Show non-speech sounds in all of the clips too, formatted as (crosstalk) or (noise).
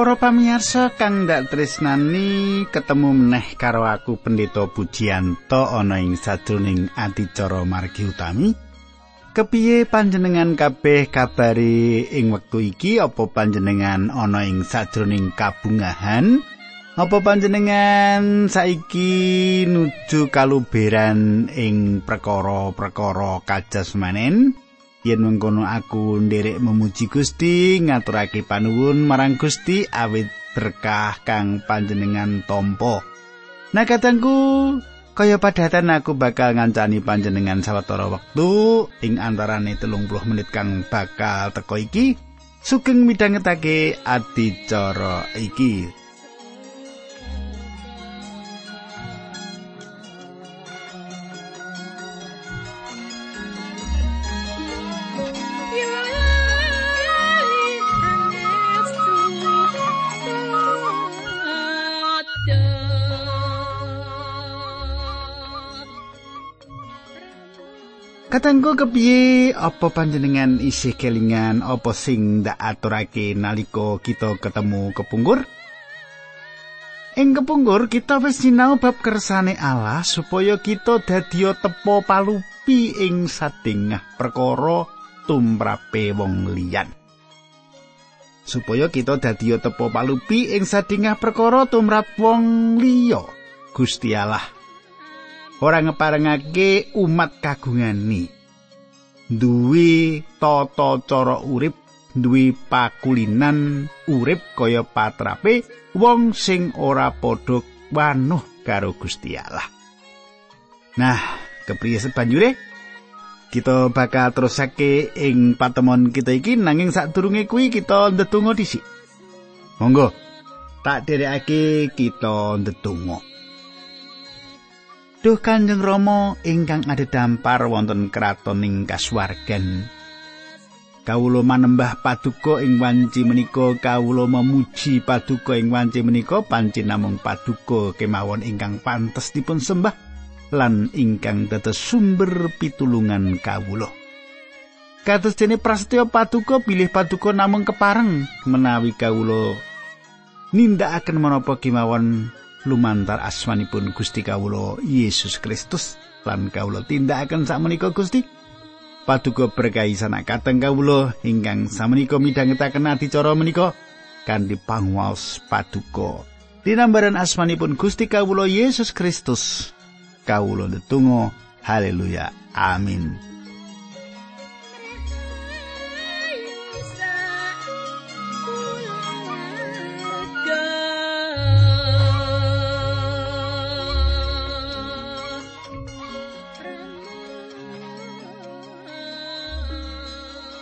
Para pamirsa kang ndak tresnani ketemu meneh karo aku Pendeta Pujiyanto ana ing sajroning adicara margi utami. Kepiye panjenengan kabeh kabari ing wektu iki apa panjenengan ana ing sajroning kabungahan? Apa panjenengan saiki nuju kaluberan ing perkara-perkara kajasmanen? Yen mengkono aku nderek memuji Gusti ngaturake panuwun marang Gusti awit berkah kang panjenengan tompo. Nah katangku kaya padatan aku bakal ngancani panjenengan sawetara wektu ing antarane telung puluh menit kang bakal teko iki sugeng midhangetake adicara iki Katengku kepiye apa panjenengan isih kelingan apa sing ndak aturake nalika kita ketemu kepungkur? Ing kepungkur kita wis sinau bab kersane Allah supaya kita dadi tepo palupi ing sadengah perkara tumrape wong liyan. Supaya kita dadi tepo palupi ing sadengah perkara tumrap wong liya. Gusti Allah ora ngeparengake umat kagungani. Duwe tata cara urip duwe pakulinan urip kaya patrape wong sing ora padha wanuh karo Gusti Allah. Nah kepriye sebanjure kita bakal terusake ing patemon kita iki nanging sadurunge kuwi kita ndedonga dhisik. Monggo tak derekake kita ndedonga Duh Kanjeng Rama ingkang dampar wonten kraton ing kasuwargan. Kawula manembah paduka ing wanci menika kawula memuji paduka ing wanci menika panci namung paduka kemawon ingkang pantes dipun sembah lan ingkang dados sumber pitulungan kawula. Kados dene prasetyo paduka bilih paduka namung kepareng menawi kawula nindakaken menapa kemawon lumantar asmanipun Gusti kawula Yesus Kristus lan kawula tindakaken sakmenika Gusti. Paduka berkahi sanak kateng kawula ingkang samenika midhangetaken adicara menika kanthi panguwas paduka. Dinambaran asmanipun Gusti kawula Yesus Kristus. Kawula netunggal haleluya. Amin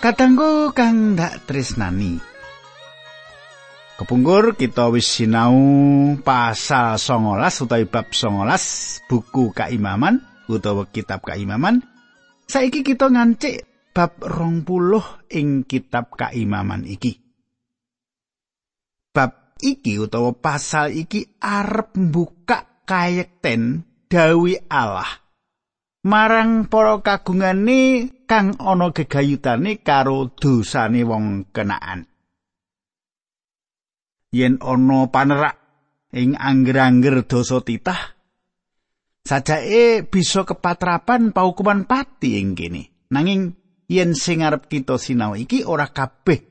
Katanggo kang ndak tresnani. Kepungkur kita wis sinau pasal 19 utawi bab 19 buku kaimaman utawa kitab kaimaman. Saiki kita ngancik bab 20 ing kitab kaimaman iki. Bab iki utawa pasal iki arep mbuka kayekten dawi Allah marang para kagungane kang ana gegayutane karo dosane wong kenaan. Yen ana panerak ing angger-angger dosa titah, sajake bisa kepatrapan paukuman pati ing kene. Nanging yen sing arep kita sinau iki ora kabeh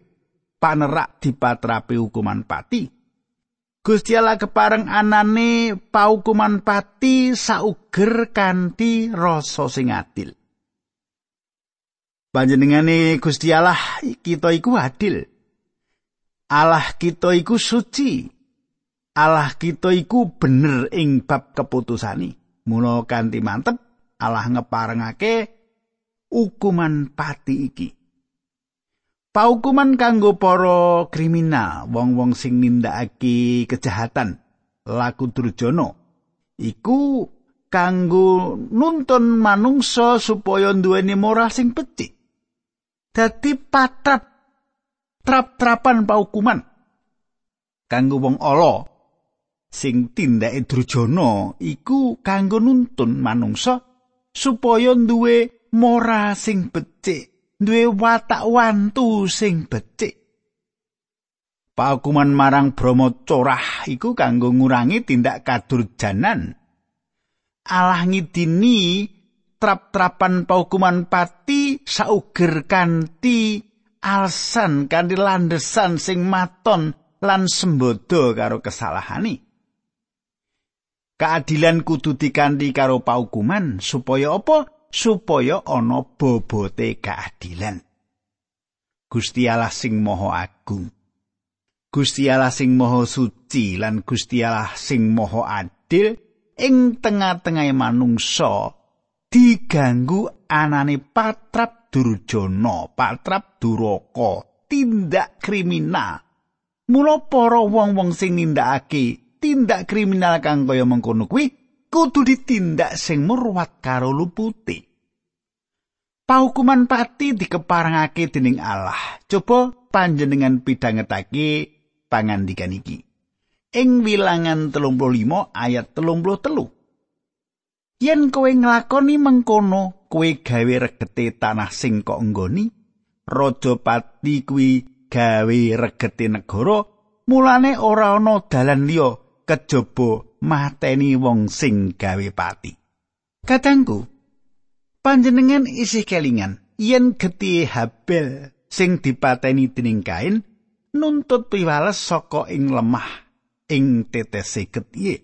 panerak dipatrapi hukuman pati. Gusti Allah kepareng anane paukuman pati sauger kanthi rasa sing adil. Panjenengane Gusti Allah kita iku adil. Allah kita iku suci. Allah kita iku bener ing bab keputusani. Mula kanthi mantep Allah ngeparengake hukuman pati iki. paukuman kanggo para kriminal wong-wong sing nindakake kejahatan laku durjana iku kanggo nuntun manungsa supaya duweni moral sing becik dadi patrap trap-trapan paukuman kanggo wong ala sing tindake durjana iku kanggo nuntun manungsa supaya duwe moral sing becik duwe watak wantu sing becik. Paukuman marang Bromo corah iku kanggo ngurangi tindak kadurjanan. Allah ngidini trap-trapan paukuman pati sauger kanthi alasan kanthi landesan sing maton lan sembodo karo kesalahane. Keadilan kudu dikanthi karo paukuman supaya apa? Supaya ana bobote keadilan. Gusti Allah sing Maha Agung Gusti Allah sing Maha Suci lan Gusti Allah sing Maha Adil ing tengah-tengahe manungsa diganggu anane patrap durjana, patrap duraka, tindak kriminal. Mula para wong-wong sing nindakake tindak kriminal kang kaya mengkono kuwi kudu ditindak sing murwat karo lupute. Paukuman pati dikeparangake dening Allah. Coba panjenengan pidhangetake pangandikan iki. Ing wilangan 35 ayat 33. Yen kowe nglakoni mengkono, kowe gawe regete tanah sing kok nggoni, raja pati kuwi gawe regete negara, mulane ora ana dalan liya kejaba mateni wong sing gawe pati. Katangku, panjenengan isih kelingan yen getihe Habel sing dipateni dening Kain nuntut piwales saka ing lemah ing tetese getihe.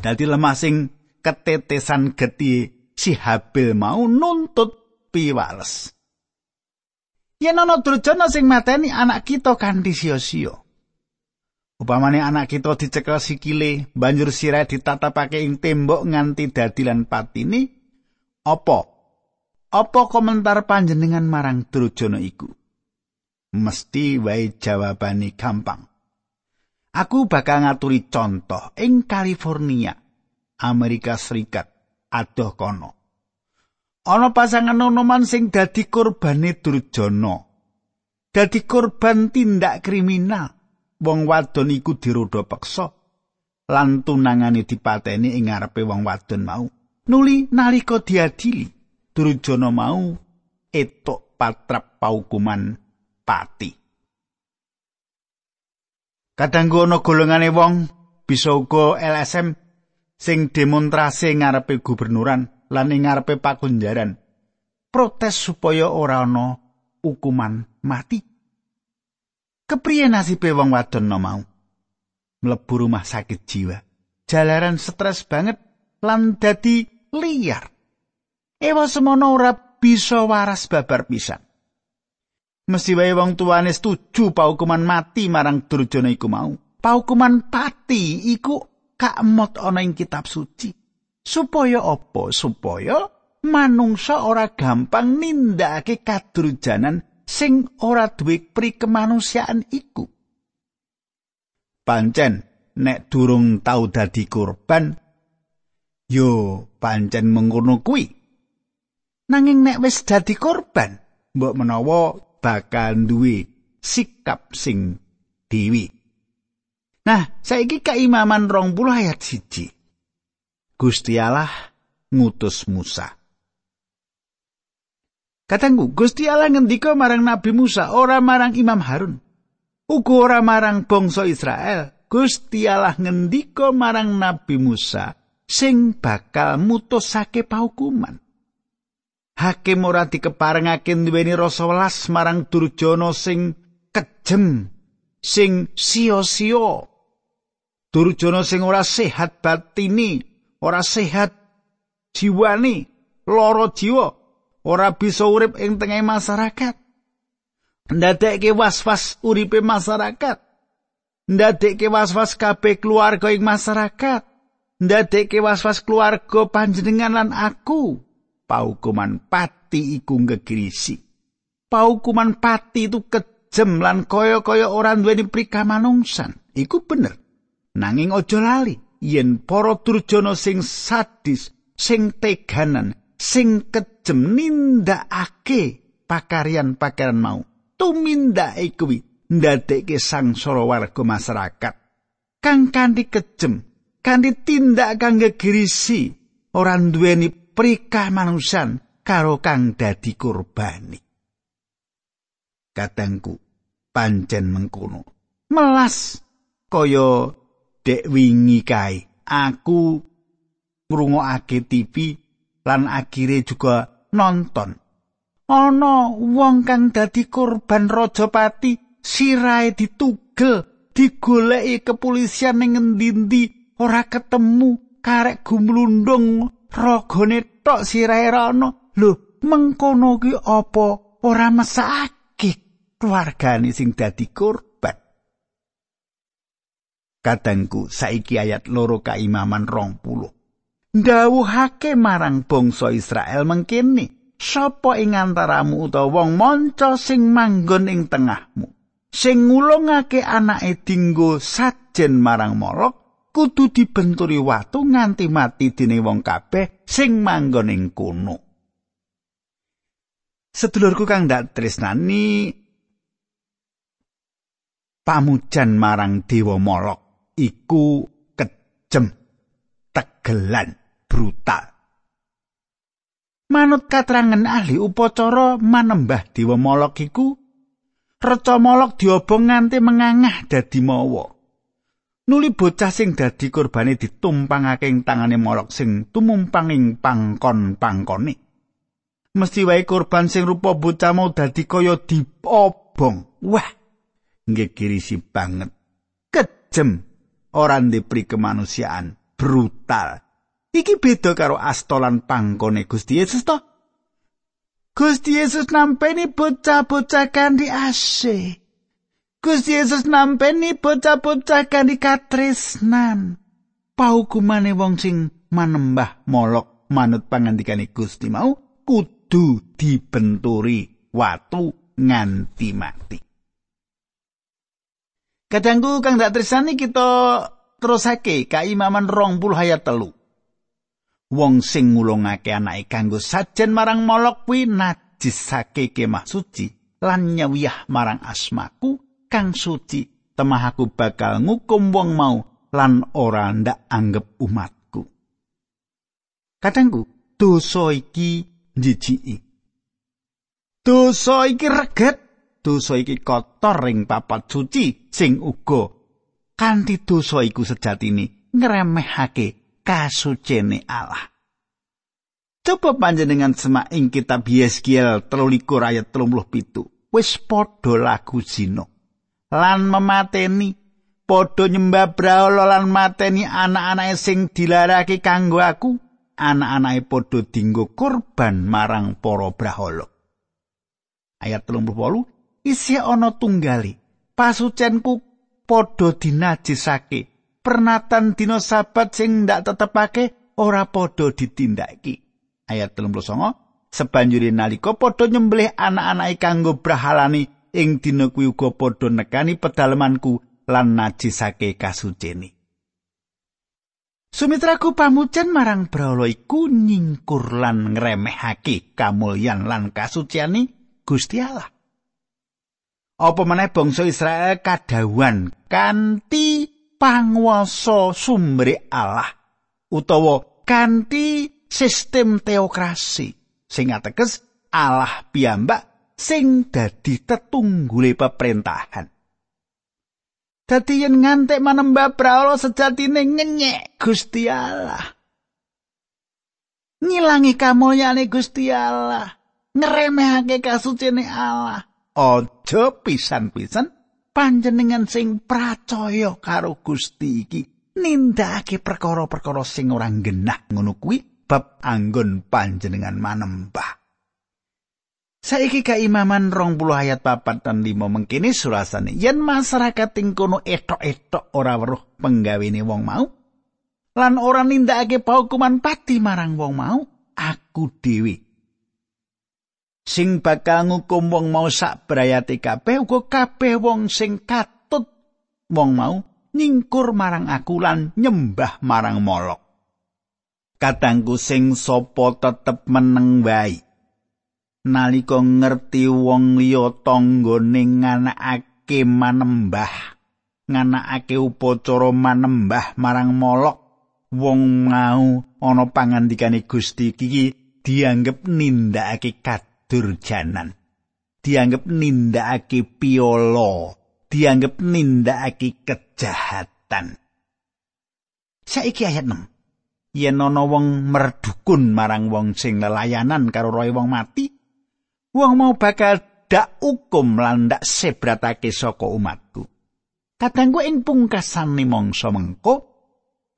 Dadi lemah sing ketetesan getihe si Habil mau nuntut piwales. Yen ana durjana sing mateni anak kita kanthi sia-sia. Upamane anak kita dicekel sikile, banjur sirah ditatapake ing tembok nganti dadi lan patine, apa? Apa komentar panjenengan marang durjana iku? mesti wae jawabane gampang. Aku bakal ngaturi contoh ing California, Amerika Serikat, adoh kono. Ana pasangan nonoman sing dadi korbane durjana. Dadi korban tindak kriminal. Wong wadon iku dirodo peksa lan tunangane dipateni ing ngarepe wong wadon mau. Nuli nalika diadili, durjana mau etok patrap paukuman pati. Kadangku ana golongane wong bisa uga LSM sing demonstrasi ngarepe gubernuran lan ing ngarepe pakunjaran protes supaya ora ana hukuman mati. Kepriye nasibe wong wadon no mau? Mlebu rumah sakit jiwa. Jalaran stres banget lan dadi liar. Ewa semono ora bisa waras babar pisan. mesti wae wong tuane setuju paukuman mati marang durjana iku mau. Paukuman pati iku kakmot ana ing kitab suci. Supaya apa? Supaya manungsa ora gampang nindakake kadurjanan sing ora duwe prikemanusiaan iku. Pancen nek durung tau dadi korban yo pancen mengkono kuwi. Nanging nek wis dadi korban, mbok menawa bakal duwe sikap sing dewi. Nah, saiki rong puluh ayat siji. Gusti Allah ngutus Musa. Katanggu, Gusti Allah ngendika marang Nabi Musa, ora marang Imam Harun. Uga ora marang bangsa Israel. Gusti Allah ngendika marang Nabi Musa sing bakal mutusake paukuman. hakim ora dikeparengake duweni rasa welas marang durjana sing kejem sing sia-sia durjana sing ora sehat batini ora sehat jiwani loro jiwa ora bisa urip ing tengah masyarakat ndadekke was-was uripe masyarakat ndadekke was-was kabeh keluarga ing masyarakat ndadekke was-was keluarga panjenengan lan aku paukuman pati iku ngegrisi. Paukuman pati itu kejem lan kaya-kaya ora duweni prikamanungsan. Iku bener. Nanging aja lali yen para durjana sing sadis, sing teganan, sing kejem nindakake pakaryan-pakaryan mau. Tumindake kuwi ndadekke sangsara warga masyarakat. Kang kanthi kejem, kanthi tindak kang ngegrisi, ora duweni prikah manusan karo kang dadi kurbani. Kadangku, pancen mengkono melas kaya dek wingi kae. Aku ngrungokake TV lan akhire juga nonton. Ana wong kang dadi korban rajapati sirahe ditugel digoleki kepolisian ning ngendi ora ketemu karek gumlundung ragane tok sirahe rono lho mengkono ki apa? Ora mesake keluargane sing dadi korban kadangku saiki ayat loro kaimaman rong puluh. Ndawuhake marang bangsa Israel mengkene sapa ing antaramu utawa wong manca sing manggon ing tengahmu sing ngulungake anake dinggo sajen marang molok kudu dibenturi watu nganti mati dene wong kabeh sing manggon ing kono. Sedulurku kang dak tresnani pamujan marang dewa molok iku kejem tegelan brutal Manut katerangan ahli upacara manembah Dewa Molok iku reca Molok diobong nganti mengangah dadi mawa. Nuli bocah sing dadi korbane ditumpangake ing tangane Molok sing tumumpang ing pangkon-pangkone. Mesti wae korban sing rupa bocah mau dadi kaya diobong. Wah, nggih kirisi banget. Kejem ora ndepri kemanusiaan brutal. Iki beda karo astolan pangkone Gusti Yesus to. Gusti Yesus nampeni bocah-bocah kandi ase. Gusti Yesus nampeni bocah-bocah kandi katresnan. Paukumane wong sing manembah molok manut pangandikane Gusti mau kudu dibenturi watu nganti mati. Kadangku kang dak tresani kita terusake kaimaman rong puluh ayat telu. wong sing ngulungake anake kanggo sajen marang molok kuwi najisake kemah suci lan nyawiyah marang asmaku kang suci. Temah aku bakal ngukum wong mau lan ora ndak anggap umatku. Kadangku dosa iki njijiki. Dosa iki reget dosa iki kotor ing papat suci sing uga kanthi dosa iku sejatine ngremehake kasucene Allah. Coba panjenengan semak ing kitab Yeskiel 13 ayat 37. Wis padha lagu zina lan memateni padha nyembah brahala lan mateni anak-anake sing dilarake kanggo aku anak-anake padha dinggo korban marang para brahala ayat 38 isi ana tunggali pasucenku padha dinajisake pernatan dina sabat sing ndak tetepake ora padha ditindakake. Ayat 39 sebanjure nalika padha nyembelih anak-anake kanggo brahalani ing dina kuwi uga padha nekani pedalemanku lan najisake kasucene. Sumitraku pamujan marang brahala iku nyingkur lan ngremehake kamulyan lan kasuciane Gusti Allah. Apa meneh bangsa Israel kadawan kanthi panguwasa sumber Allah utawa kanthi sistem teokrasi sing ateges Allah piyambak sing dadi tetunggule pemerintahan. Dadi yen ngantek manembah brahala sejatine ngenyek Gusti Allah. Ngilangi kamulyane Gusti Allah, ngremehake kasucine Allah. Aja pisan-pisan panjenengan sing pracaya karo Gusti iki nindakake perkara-perkara sing ora genah ngono kuwi bab anggon panjenengan manembah. Saiki kaimaman rong puluh ayat papat dan lima mengkini surasane yen masyarakat ing kono etok-etok ora weruh penggawene wong mau lan ora nindakake paukuman pati marang wong mau aku dhewe sing bakal ngukum wong mau sak brayate kabeh uga kabeh wong sing katut wong mau nyingkur marang aku lan nyembah marang molok. Kadangku sing sapa tetep meneng wae. Nalika ngerti wong liya tanggane nganakake manembah nganakake upacara manembah marang molok wong mau ana pangandikane Gusti iki dianggep nindakake kat durjanan. dianggep nindakake piolo, dianggep nindakake kejahatan. Saiki ayat 6. Yen ana wong merdukun marang wong sing lelayanan karo roe wong mati, wong mau bakal dak hukum lan dak sebratake saka umatku. Kadangku ing pungkasan mangsa mengko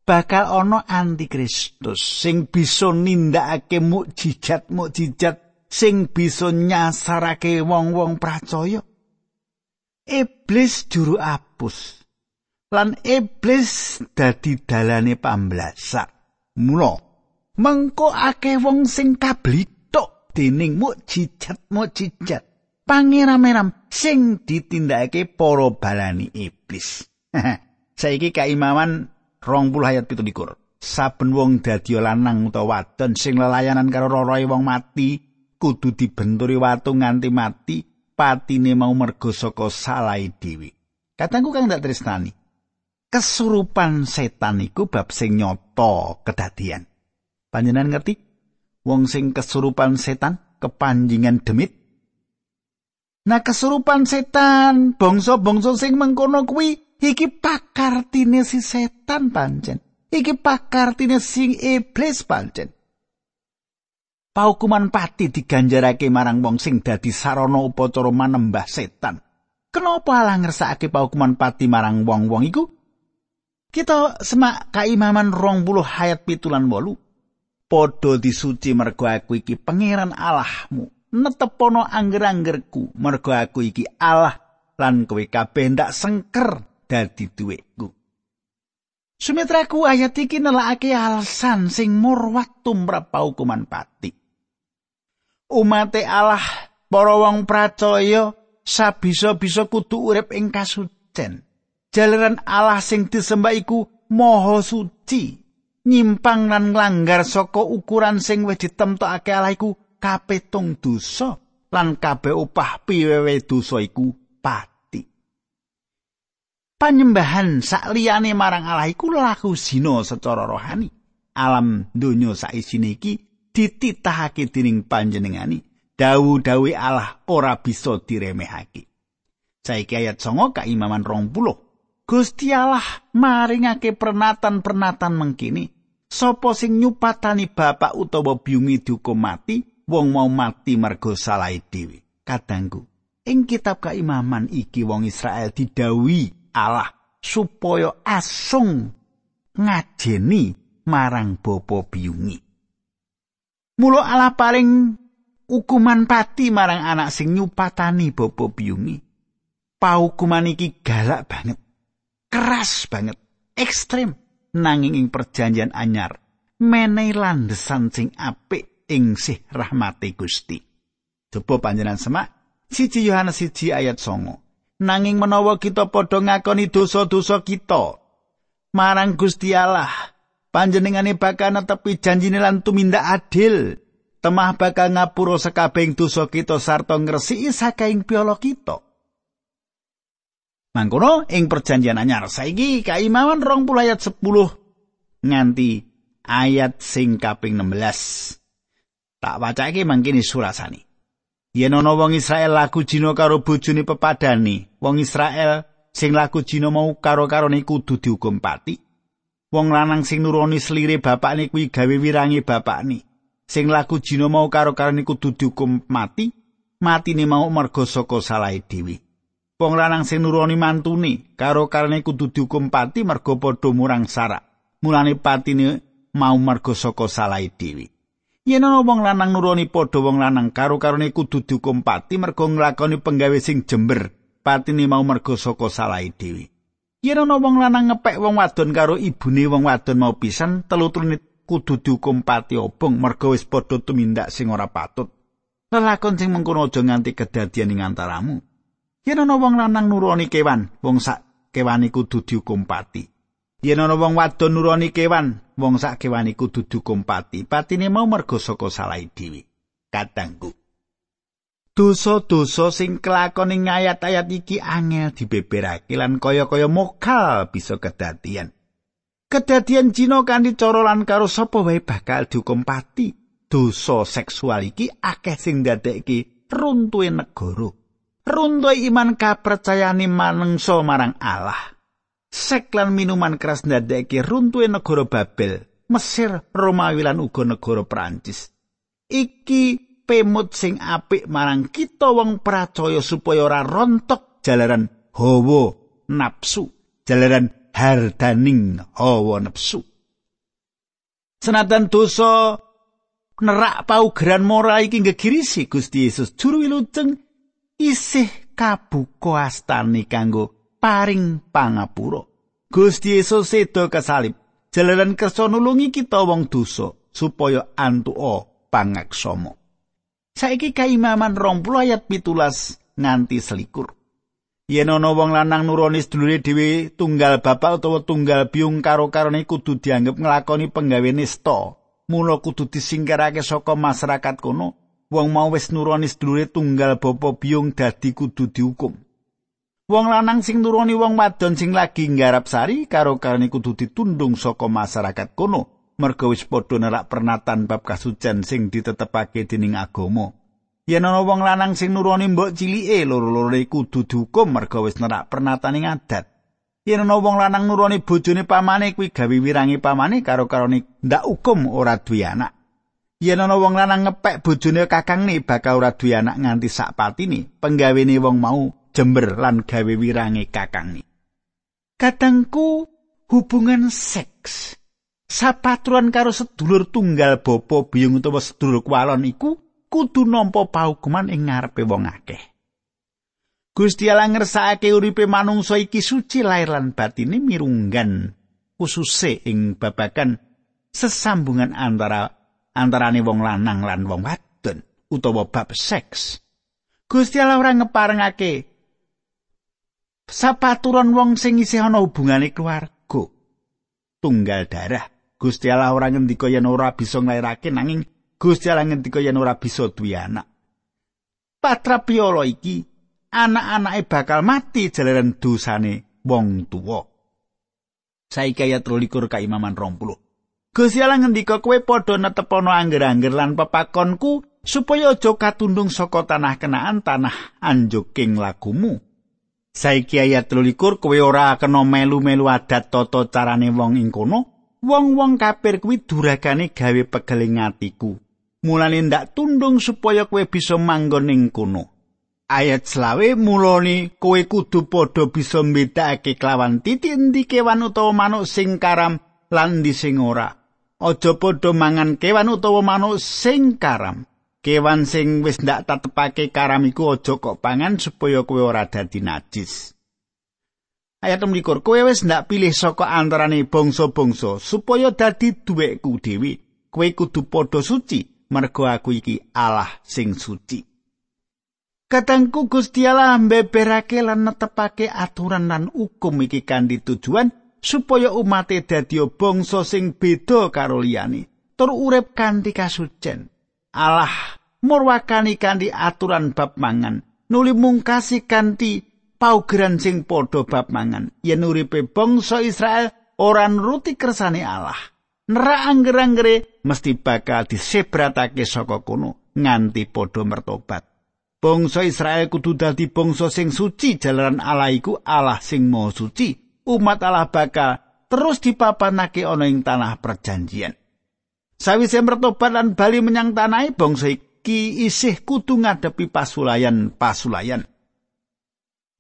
bakal ana antikristus sing bisa nindakake mukjizat-mukjizat sing bisa nyasarake wong-wong percaya. Iblis juru apus lan iblis dadi dalane pamblasak. Mula mengko akeh wong sing kablitok dening mukjizat-mukjizat. pangeram-eram sing ditindakake para balani iblis. (laughs) Saiki kaimawan 20 ayat 17. Saben wong dadi lanang utawa wadon sing lelayanan karo roroe wong mati kudu dibenturi watu nganti mati patine mau mergo saka salahe dhewe. Katangku kang ndak tresnani. Kesurupan setan iku bab sing nyata kedadian. Panjenengan ngerti? Wong sing kesurupan setan kepanjingan demit Nah kesurupan setan, bangsa-bangsa sing mengkono kuwi iki pakartine si setan pancen. Iki pakartine sing iblis pancen. Paukuman pati diganjarake marang wong sing dadi sarana upacara manembah setan. Kenapa ala ngersakake paukuman pati marang wong-wong iku? Kita semak kaimaman rong puluh hayat pitulan wolu. Podo disuci mergo aku iki pangeran Allahmu. netepono angger-anggerku mergo aku iki Allah lan kowe kabeh ndak sengker dadi duweku. Sumitraku ayat iki nelakake alasan sing murwat tumrap hukuman pati. Umate Allah para wong pracaya sabisa-bisa kudu urip ing kasucen. Jalaran Allah sing disembah iku maha suci. Nyimpang lan nglanggar saka ukuran sing wis ditemtokake Allah iku kapetung dosa lan kabeh upah piwewe dosa iku pati. Panyembahan sakliyane marang Allah iku laku zina secara rohani. Alam donya saisine iki dititahake dening panjenengani. Dawu-dawi Allah ora bisa diremehake. Saiki ayat 9 kaimaman 20. Gusti Allah maringake pernatan-pernatan mengkini. Sopo sing nyupatani bapak utawa biungi dihukum mati, wong mau mati mergo salah dhewe. Kadangku, ing kitab keimaman iki wong Israel didawi Allah supaya asung ngajeni marang bapa biyungi. Mula Allah paling hukuman pati marang anak sing nyupatani bapa biyungi. Paukuman iki galak banget. Keras banget, ekstrem nanging ing perjanjian anyar menehi landesan sing apik ing sih rahmati Gusti. Coba panjenengan semak siji Yohanes siji ayat songo. Nanging menawa kita padha ngakoni dosa-dosa kita marang Gusti Allah, panjenengane bakal netepi janjine lan tumindak adil. Temah bakal ngapura sekabehing dosa kita sarta ngresiki saking piala kita. Mangkono ing perjanjian anyar saiki kaimawan 20 ayat 10 nganti ayat sing kaping 16. Tak wacake mangkene surasani. Yen ana wong Israel laku jina karo bojone pepadani, wong Israel sing laku jina mau karo-karone kudu dihukum pati. Wong lanang sing nuruni slire bapakne kuwi gawe wirangi bapakne. Sing laku jina mau karo-karone kudu dihukum mati. Matine mau merga saka salahe dhewe. Wong lanang sing nuruni mantune karo-karone kudu dihukum pati merga padha murang sarak. Mulane patine mau merga saka salahe dhewe. Yen ana wong lanang nuruni padha wong lanang karo-karone kudu dihukum pati mergo nglakoni penggawe sing jember, patine mau mergo saka salahe dhewe. Yen ana wong lanang ngepek wong wadon karo ibune wong wadon mau pisan, teluturne kudu dihukum pati obong mergo wis padha tumindak sing ora patut. Lelakon sing mengkono aja nganti kedadian ing antaramu. Yen ana wong lanang nuruni kewan, wong sak kewane kudu dihukum pati. Yen ana wong wadon nuruni kewan, wong sak kewan iku dudu kompati. Patine mau mergo saka salahe dhewe. Kadangku. Dosa-dosa sing kelakon ing ayat-ayat iki angel dibeberake lan kaya-kaya mokal bisa kedadian. Kedadian Cina kanthi cara lan karo sapa wae bakal dihukum pati. Dosa seksual iki akeh sing ndadekke runtuhe negara. runtuh iman kapercayane manungsa marang Allah. Sek lan minuman keras ndadekake runtuhe negara Babel, Mesir, Romawi lan uga negara Prancis. Iki pemut sing apik marang kita wong percaya supaya ora rontok jalaran hawa nafsu, jalaran hardaning hawa nafsu. Senatan dosa nerak paugeran moral iki gegirisi Gusti Yesus juru wilujeng isih kabuka astani kanggo paring pangapura. Gusti Yesus sedo kesalib jalaran kersa nulungi kita wong dosa supaya antuka pangaksama. Saiki kaimaman 20 ayat pitulas nganti selikur. Yen ana wong lanang nuruni sedulure dhewe tunggal bapak utawa tunggal biung karo karone kudu dianggep nglakoni penggawe nista. Mula kudu disingkirake saka masyarakat kono. Wong mau wis nuruni sedulure tunggal bapa biung dadi kudu dihukum. Wong lanang sing nuruni wong wadon sing lagi nggarap sari karo karone kudu ditundung saka masyarakat kono. Merga wis padha nerak pernatan bab kasucen sing ditetepake dening agama. Yen ana wong lanang sing nuruni mbok cilike loro-lorone kudu dihukum merga wis nerak pernatane ngadat. Yen ana wong lanang nuruni bojone pamane kuwi gawe wirangi pamane karo karone ndak hukum ora duwe anak. Yen ana wong lanang ngepek bojone kakangne bakal ora duwe anak nganti sak patine, penggawene wong mau jember lan gawe wirangi kakangne. Kadangku hubungan seks sapatruan karo sedulur tunggal bapa biyung utawa sedulur kwalon iku kudu nampa paukuman ing ngarepe wong akeh. Gusti Allah ngersakake uripe manungsa iki suci lair lan batine mirunggan kususe ing babagan sesambungan antara antarane wong lanang lan wong wadon utawa bab seks. Gusti Allah ora ngeparengake sapaturon wong sing isih ana hubungane keluarga tunggal darah. Gusti Allah ora ngendika yen ora bisa nglairake nanging Gusti Allah ngendika yen ora bisa duwe anak. Patra piolo iki anak-anake bakal mati jalaran dosane wong tuwa. Saiki ayat 23 kaimaman 20. Gusti Allah ngendika kowe padha netepono angger-angger lan pepakonku supaya aja katundung saka tanah kenaan tanah anjuking lagumu. Saiki ayat 23 kowe ora kena melu-melu adat tata carane wong ing kono. Wong-wong kafir kuwi duragane gawe pegeling atiku. mulane ndak tundung supaya kowe bisa manggon ing kono. Ayat selawe mulane kowe kudu padha bisa mbedakake kelawan titi endi kewan utawa manuk sing karam lan di sing ora. Aja padha mangan kewan utawa manuk sing karam. Kewan sing wis ndak tatepake karam iku aja kok pangan supaya kowe ora dadi najis. Ayat 24 kowe wis ndak pilih saka antarane bangsa-bangsa supaya dadi duwekku dhewe. Kowe kudu padha suci mergo aku iki Allah sing suci. Katangku Gusti Allah mbeberake lan netepake aturan lan hukum iki kanthi tujuan supaya umat dadi bangsa sing beda karo liyane tur urip kanthi kasucen. Allah murwakani kanthi aturan bab mangan, nuli mungkasi kanthi paugeran sing padha bab mangan. Yen uripe bangsa Israel ora nuruti kersane Allah, nerak angger-anggere mesti bakal disebratake saka kono nganti padha mertobat. Bangsa Israel kudu dadi bangsa sing suci jalaran Allah iku Allah sing maha suci. Umat Allah bakal terus dipapanake ana ing tanah perjanjian. Sawise mertobat lan bali menyang tanah bangsa iki isih kudu ngadepi pasulayan-pasulayan.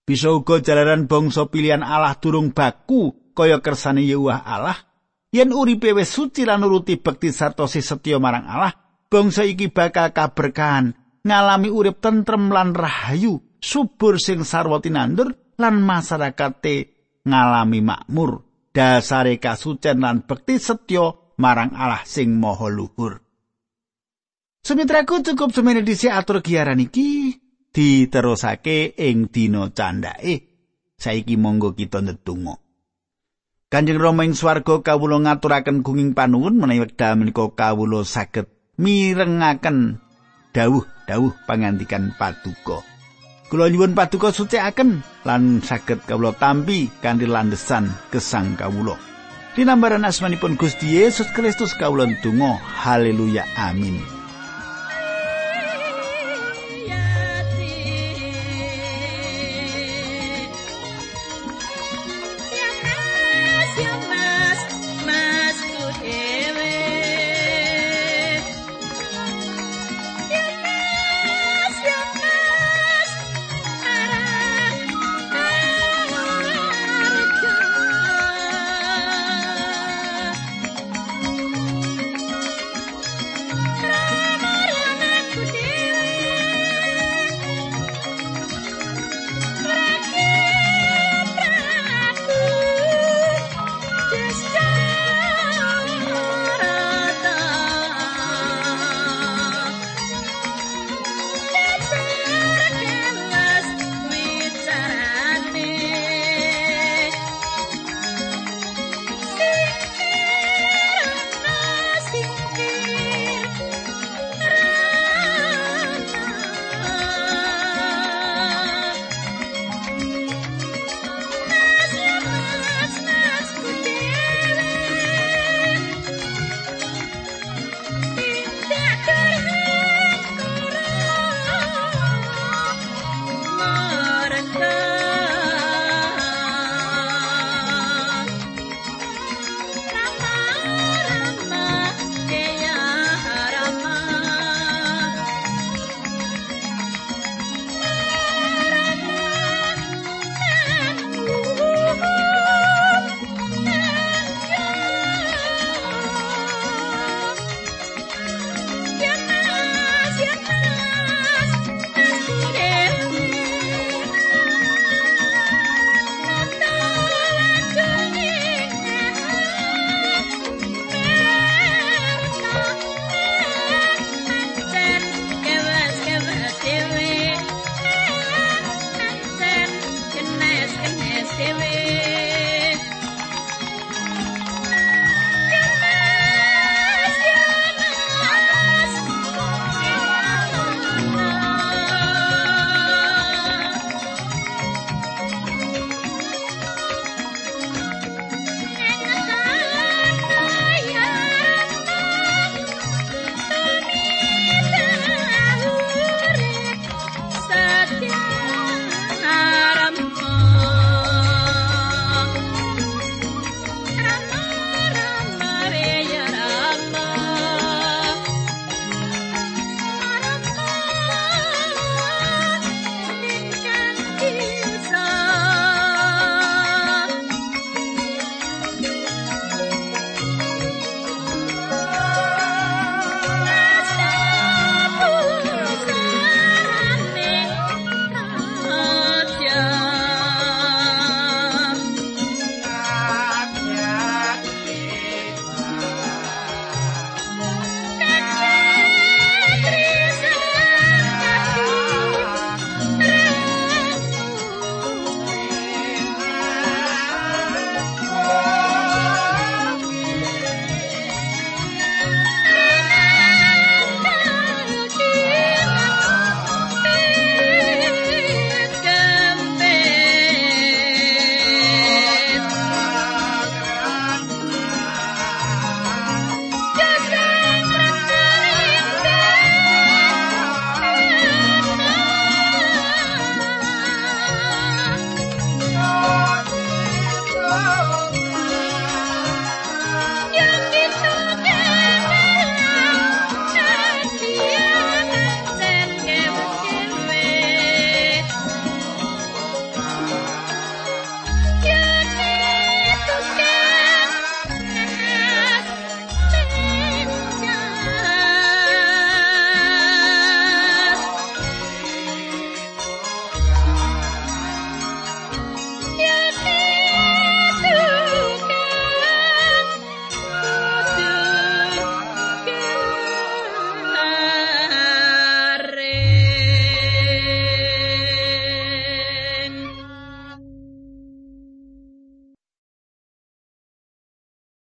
Bisa uga jalaran bangsa pilihan Allah durung baku kaya kersane Yehuwah Allah yen uripe wis suci lan nuruti bekti sarta setya marang Allah, bangsa iki bakal kaberkahan, ngalami urip tentrem lan rahayu, subur sing sarwa tinandur lan masyarakate ngalami makmur. Dasare kasucen lan bekti setya marang Allah sing maha luhur. Sumitraku cukup semene disi atur giaran iki diterusake ing dina candake. Saiki monggo kita ndedonga. Kanjeng Rama ing swarga kawula ngaturaken gunging panuwun menawi wekdal menika kawula saged mirengaken dawuh-dawuh pangandikan paduka. Kula nyuwun paduka sucikaken lan saged kawula tampi kanthi landesan gesang kawula. Dinambaran asmanipun Gusti Yesus Kristus kawula ndonga haleluya amin.